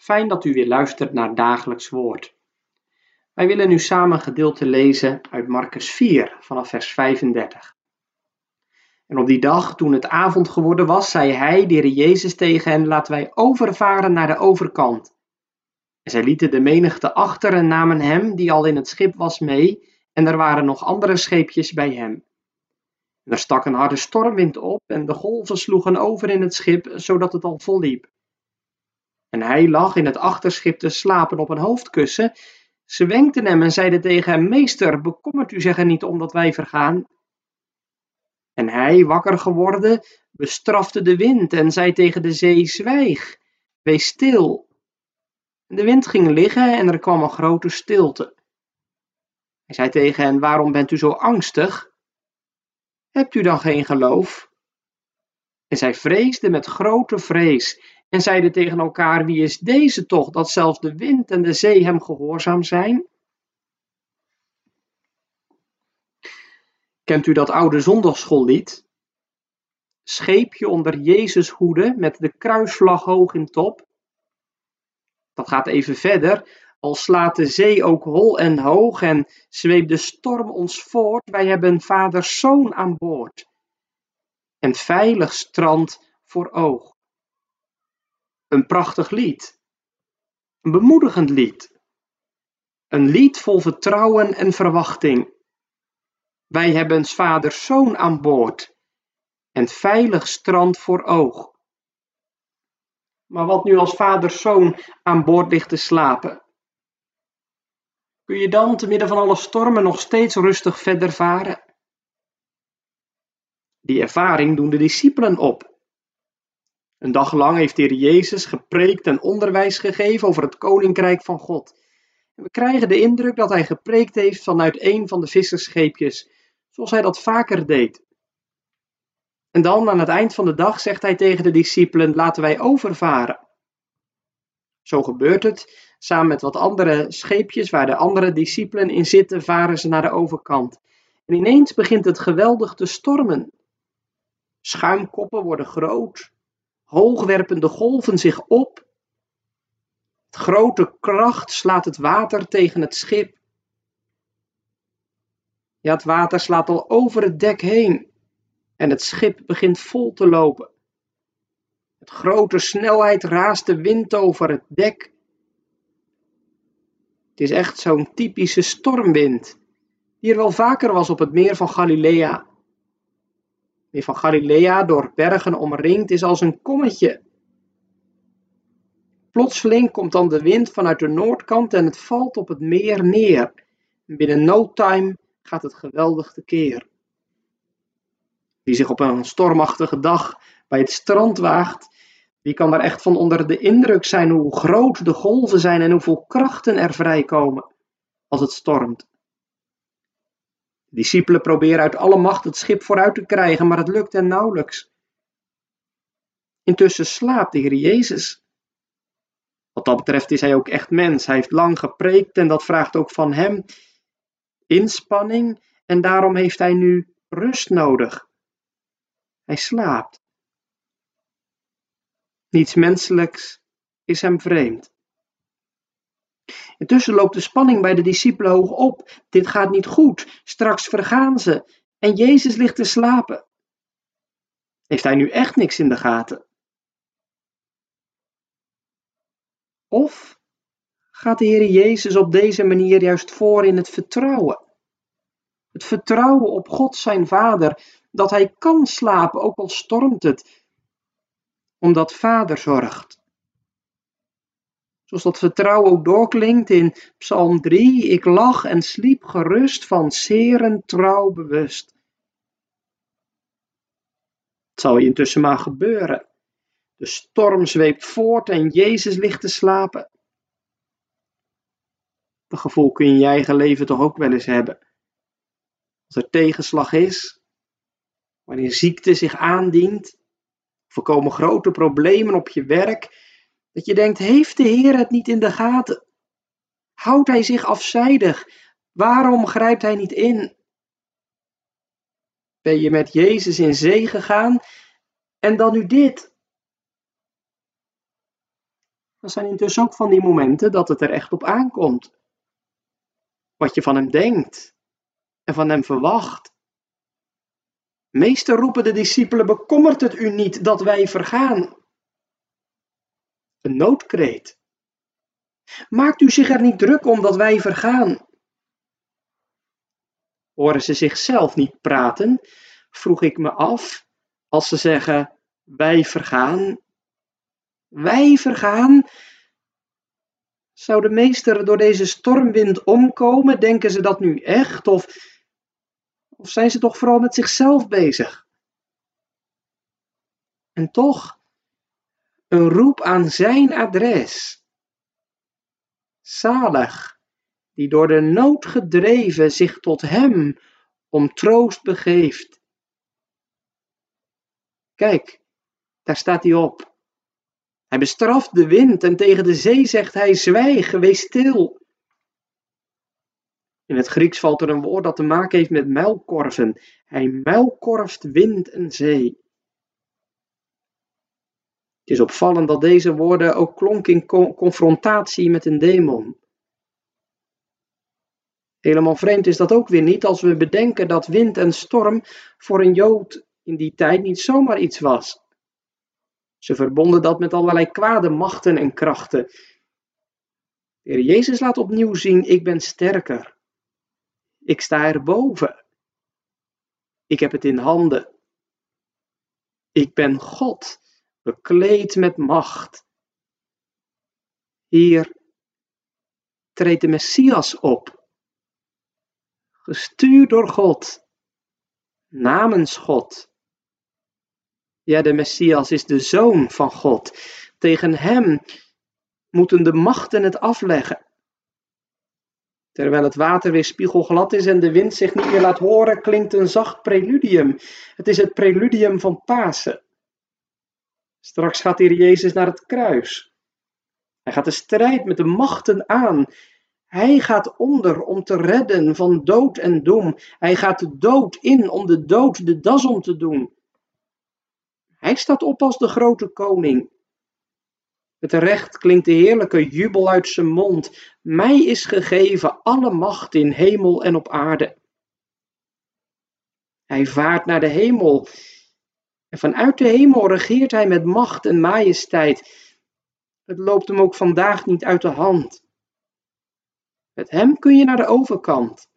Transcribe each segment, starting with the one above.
fijn dat u weer luistert naar Dagelijks Woord. Wij willen nu samen een gedeelte lezen uit Marcus 4 vanaf vers 35. En op die dag, toen het avond geworden was, zei hij, de Jezus, tegen hen: Laten wij overvaren naar de overkant. En zij lieten de menigte achter en namen hem, die al in het schip was, mee, en er waren nog andere scheepjes bij hem. En er stak een harde stormwind op, en de golven sloegen over in het schip, zodat het al vol liep. En hij lag in het achterschip te slapen op een hoofdkussen. Ze wenkten hem en zeiden tegen hem: Meester, bekommert u zich er niet om dat wij vergaan? En hij, wakker geworden, bestrafte de wind en zei tegen de zee: Zwijg, wees stil. En de wind ging liggen en er kwam een grote stilte. Hij zei tegen hen: Waarom bent u zo angstig? Hebt u dan geen geloof? En zij vreesden met grote vrees en zeiden tegen elkaar: Wie is deze toch, dat zelfs de wind en de zee hem gehoorzaam zijn? Kent u dat oude zondagschoollied? Scheepje onder Jezus hoede met de kruisvlag hoog in top. Dat gaat even verder. Al slaat de zee ook hol en hoog en zweept de storm ons voort, wij hebben vaders zoon aan boord. En veilig strand voor oog. Een prachtig lied. Een bemoedigend lied. Een lied vol vertrouwen en verwachting. Wij hebben vaders zoon aan boord en veilig strand voor oog. Maar wat nu als vaders zoon aan boord ligt te slapen? Kun je dan te midden van alle stormen nog steeds rustig verder varen? Die ervaring doen de discipelen op. Een dag lang heeft de Heer Jezus gepreekt en onderwijs gegeven over het koninkrijk van God. We krijgen de indruk dat hij gepreekt heeft vanuit een van de vissersscheepjes, zoals hij dat vaker deed. En dan aan het eind van de dag zegt hij tegen de discipelen: Laten wij overvaren. Zo gebeurt het. Samen met wat andere scheepjes waar de andere discipelen in zitten, varen ze naar de overkant. En ineens begint het geweldig te stormen. Schuimkoppen worden groot, hoogwerpende golven zich op. Met grote kracht slaat het water tegen het schip. Ja, het water slaat al over het dek heen en het schip begint vol te lopen. Met grote snelheid raast de wind over het dek. Het is echt zo'n typische stormwind, die er wel vaker was op het meer van Galilea meer van Galilea door bergen omringd is als een kommetje. Plotseling komt dan de wind vanuit de noordkant en het valt op het meer neer. binnen no time gaat het geweldig tekeer. Wie zich op een stormachtige dag bij het strand waagt, die kan daar echt van onder de indruk zijn hoe groot de golven zijn en hoeveel krachten er vrijkomen als het stormt. De discipelen proberen uit alle macht het schip vooruit te krijgen, maar het lukt hen nauwelijks. Intussen slaapt de Heer Jezus. Wat dat betreft is hij ook echt mens. Hij heeft lang gepreekt en dat vraagt ook van hem inspanning en daarom heeft hij nu rust nodig. Hij slaapt. Niets menselijks is hem vreemd. Intussen loopt de spanning bij de discipelen hoog op. Dit gaat niet goed. Straks vergaan ze. En Jezus ligt te slapen. Heeft hij nu echt niks in de gaten? Of gaat de Heer Jezus op deze manier juist voor in het vertrouwen? Het vertrouwen op God zijn Vader, dat hij kan slapen, ook al stormt het, omdat Vader zorgt. Zoals dat vertrouwen ook doorklinkt in Psalm 3. Ik lag en sliep gerust van zeren trouw bewust. Het zal intussen maar gebeuren. De storm zweept voort en Jezus ligt te slapen. Dat gevoel kun je in je eigen leven toch ook wel eens hebben. Als er tegenslag is, wanneer ziekte zich aandient, of er komen grote problemen op je werk, dat je denkt, heeft de Heer het niet in de gaten? Houdt Hij zich afzijdig? Waarom grijpt Hij niet in? Ben je met Jezus in zee gegaan en dan nu dit? Dat zijn intussen ook van die momenten dat het er echt op aankomt. Wat je van hem denkt en van hem verwacht. Meester roepen de discipelen, bekommert het u niet dat wij vergaan? Een noodkreet. Maakt u zich er niet druk om dat wij vergaan? Horen ze zichzelf niet praten? Vroeg ik me af, als ze zeggen, wij vergaan. Wij vergaan. Zou de meester door deze stormwind omkomen? Denken ze dat nu echt? Of, of zijn ze toch vooral met zichzelf bezig? En toch een roep aan zijn adres. Zalig, die door de nood gedreven zich tot hem om troost begeeft. Kijk, daar staat hij op. Hij bestraft de wind en tegen de zee zegt hij: Zwijg, wees stil. In het Grieks valt er een woord dat te maken heeft met muilkorven. Hij muilkorft wind en zee. Het is opvallend dat deze woorden ook klonken in confrontatie met een demon. Helemaal vreemd is dat ook weer niet als we bedenken dat wind en storm voor een Jood in die tijd niet zomaar iets was. Ze verbonden dat met allerlei kwade machten en krachten. De Heer Jezus laat opnieuw zien: ik ben sterker. Ik sta erboven. Ik heb het in handen. Ik ben God bekleed met macht. Hier treedt de Messias op, gestuurd door God, namens God. Ja, de Messias is de zoon van God. Tegen hem moeten de machten het afleggen. Terwijl het water weer spiegelglad is en de wind zich niet meer laat horen, klinkt een zacht preludium. Het is het preludium van Pasen. Straks gaat hier Jezus naar het kruis. Hij gaat de strijd met de machten aan. Hij gaat onder om te redden van dood en doem. Hij gaat de dood in om de dood de das om te doen. Hij staat op als de grote koning. Met recht klinkt de heerlijke jubel uit zijn mond. Mij is gegeven alle macht in hemel en op aarde. Hij vaart naar de hemel en vanuit de hemel regeert hij met macht en majesteit. Het loopt hem ook vandaag niet uit de hand. Met hem kun je naar de overkant,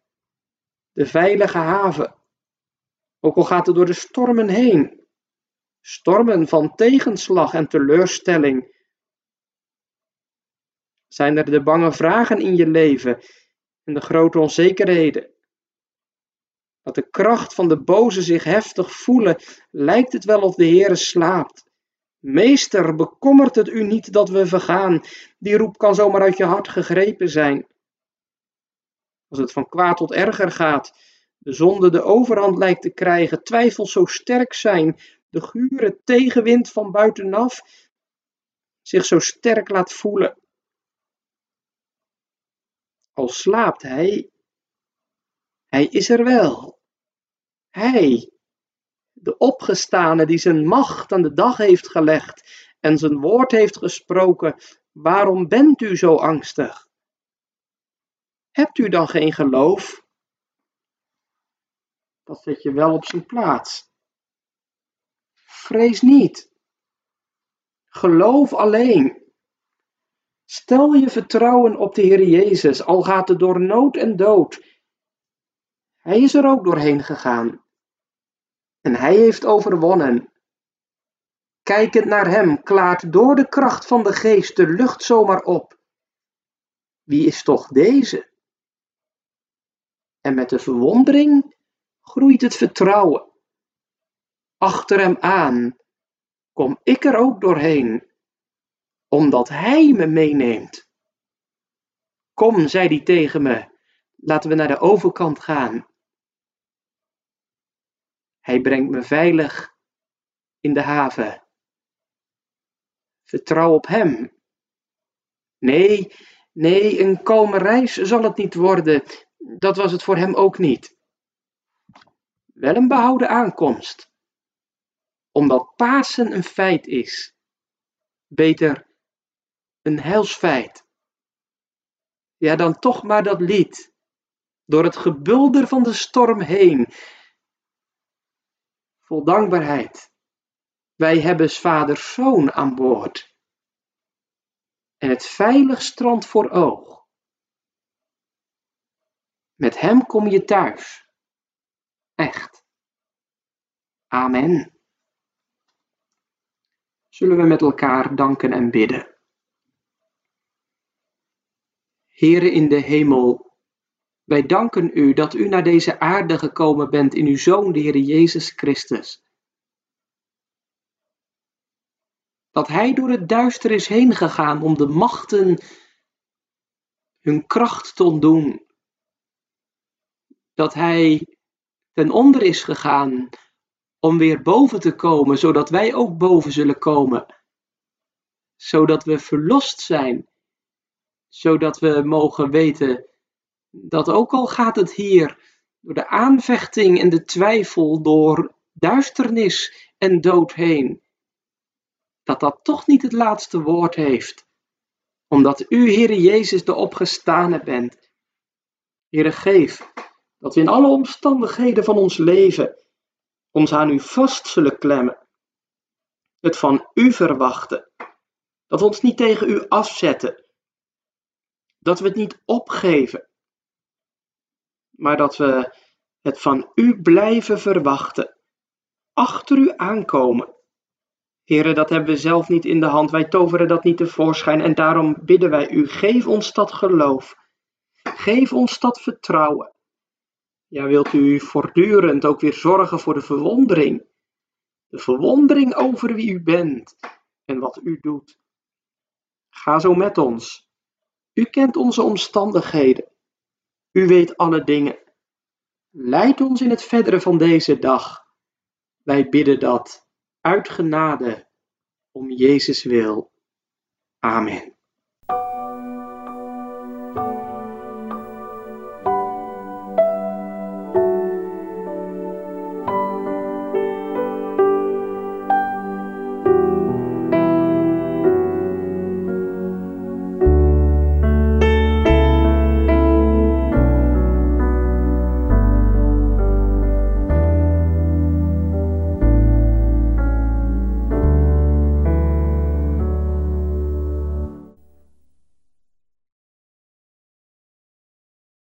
de veilige haven. Ook al gaat het door de stormen heen, stormen van tegenslag en teleurstelling. Zijn er de bange vragen in je leven en de grote onzekerheden? Dat de kracht van de boze zich heftig voelen, lijkt het wel of de Heere slaapt. Meester, bekommert het u niet dat we vergaan? Die roep kan zomaar uit je hart gegrepen zijn. Als het van kwaad tot erger gaat, de zonde de overhand lijkt te krijgen, twijfels zo sterk zijn, de gure tegenwind van buitenaf zich zo sterk laat voelen. Al slaapt hij, hij is er wel. Hij, de opgestane die zijn macht aan de dag heeft gelegd en zijn woord heeft gesproken, waarom bent u zo angstig? Hebt u dan geen geloof? Dat zet je wel op zijn plaats. Vrees niet. Geloof alleen. Stel je vertrouwen op de Heer Jezus, al gaat het door nood en dood. Hij is er ook doorheen gegaan. En hij heeft overwonnen. Kijkend naar hem klaart door de kracht van de geest de lucht zomaar op. Wie is toch deze? En met de verwondering groeit het vertrouwen. Achter hem aan kom ik er ook doorheen, omdat hij me meeneemt. Kom, zei hij tegen me, laten we naar de overkant gaan. Hij brengt me veilig in de haven. Vertrouw op hem. Nee, nee, een kalme reis zal het niet worden. Dat was het voor hem ook niet. Wel een behouden aankomst. Omdat Pasen een feit is. Beter, een heilsfeit. Ja, dan toch maar dat lied. Door het gebulder van de storm heen. Vol dankbaarheid. Wij hebben vaders zoon aan boord. En het veilig strand voor oog. Met hem kom je thuis. Echt. Amen. Zullen we met elkaar danken en bidden. Heere in de hemel, wij danken u dat u naar deze aarde gekomen bent in uw Zoon, de Heer Jezus Christus. Dat Hij door het duister is heen gegaan om de machten hun kracht te ontdoen. Dat Hij ten onder is gegaan om weer boven te komen, zodat wij ook boven zullen komen. Zodat we verlost zijn, zodat we mogen weten dat ook al gaat het hier door de aanvechting en de twijfel, door duisternis en dood heen, dat dat toch niet het laatste woord heeft, omdat u, Heere Jezus, de opgestane bent. Heere, geef dat we in alle omstandigheden van ons leven ons aan u vast zullen klemmen, het van u verwachten, dat we ons niet tegen u afzetten, dat we het niet opgeven, maar dat we het van u blijven verwachten, achter u aankomen. Heren, dat hebben we zelf niet in de hand, wij toveren dat niet tevoorschijn en daarom bidden wij u, geef ons dat geloof, geef ons dat vertrouwen. Ja, wilt u voortdurend ook weer zorgen voor de verwondering, de verwondering over wie u bent en wat u doet. Ga zo met ons. U kent onze omstandigheden. U weet alle dingen. Leid ons in het verdere van deze dag. Wij bidden dat uit genade om Jezus wil. Amen.